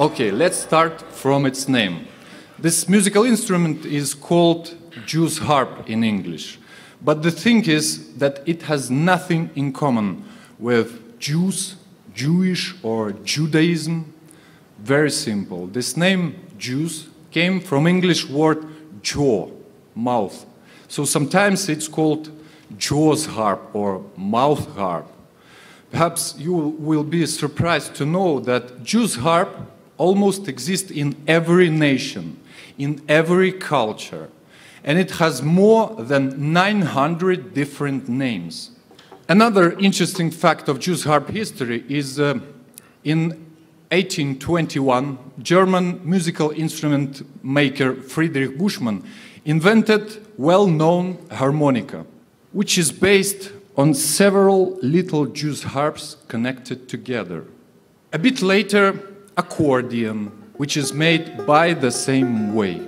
Okay, let's start from its name. This musical instrument is called Jew's harp in English. But the thing is that it has nothing in common with Jews, Jewish, or Judaism. Very simple. This name, Jews, came from English word jaw, mouth. So sometimes it's called Jaw's harp or mouth harp. Perhaps you will be surprised to know that Jew's harp almost exists in every nation, in every culture and it has more than 900 different names. Another interesting fact of Jew's harp history is uh, in 1821, German musical instrument maker Friedrich Buschmann invented well-known harmonica, which is based on several little Jew's harps connected together. A bit later, accordion, which is made by the same way.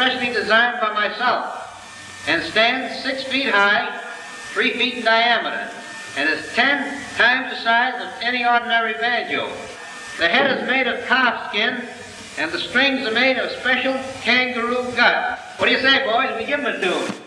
Especially designed by myself and stands six feet high, three feet in diameter, and is ten times the size of any ordinary banjo. The head is made of calf skin, and the strings are made of special kangaroo gut. What do you say, boys? We give them a tune.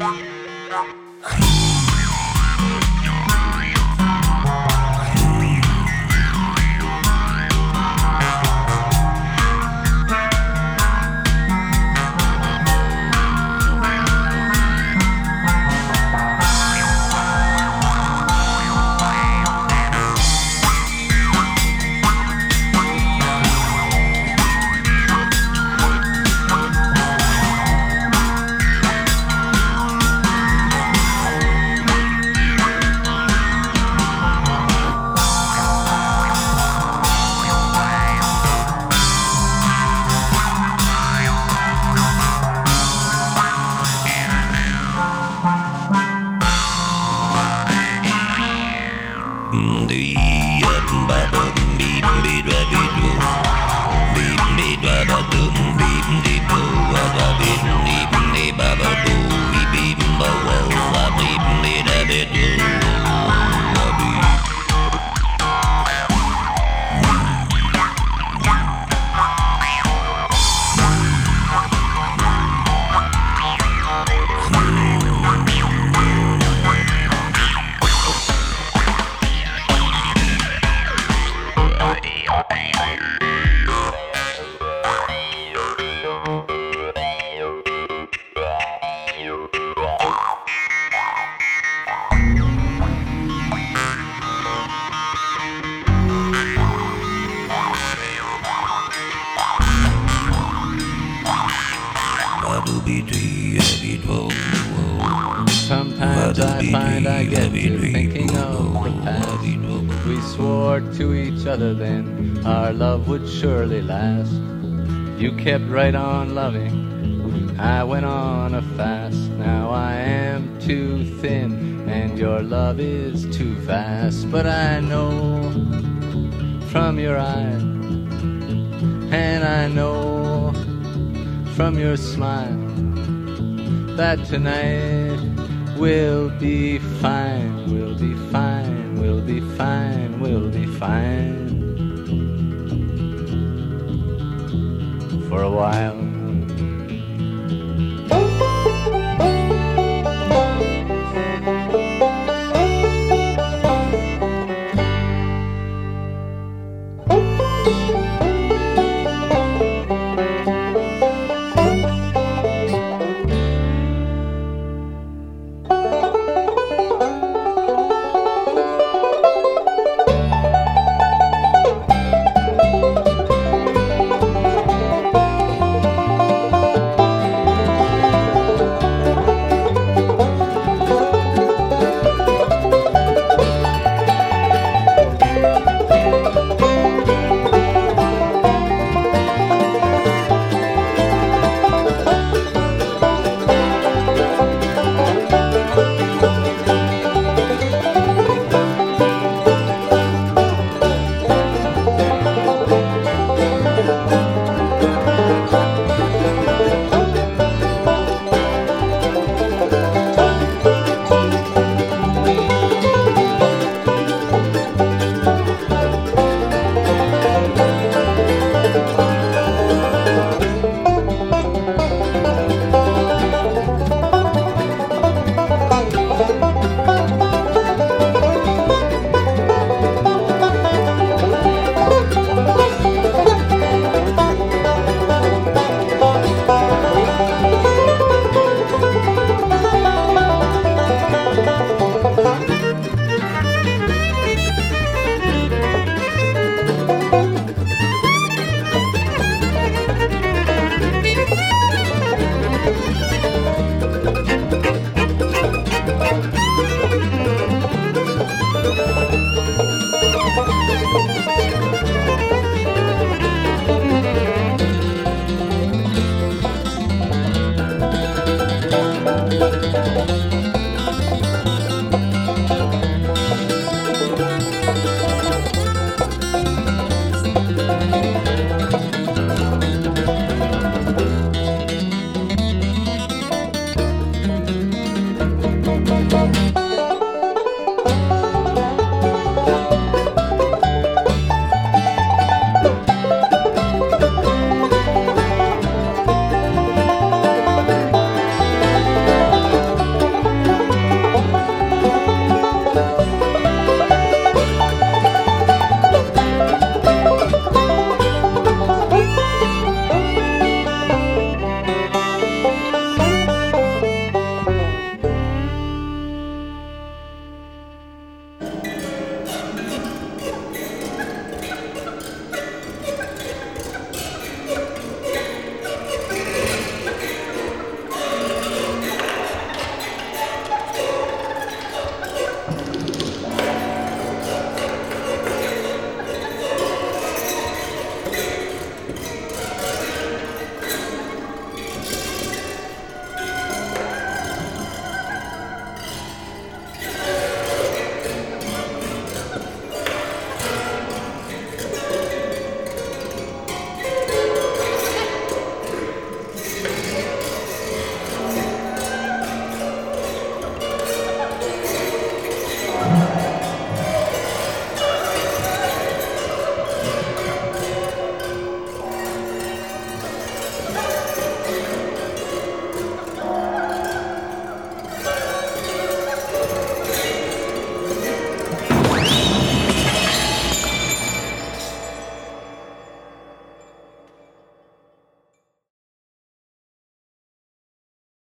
Yeah. To each other then our love would surely last. You kept right on loving, I went on a fast. Now I am too thin, and your love is too fast. But I know from your eyes, and I know from your smile that tonight will be fine, will be fine, will be fine, we'll be fine. For a while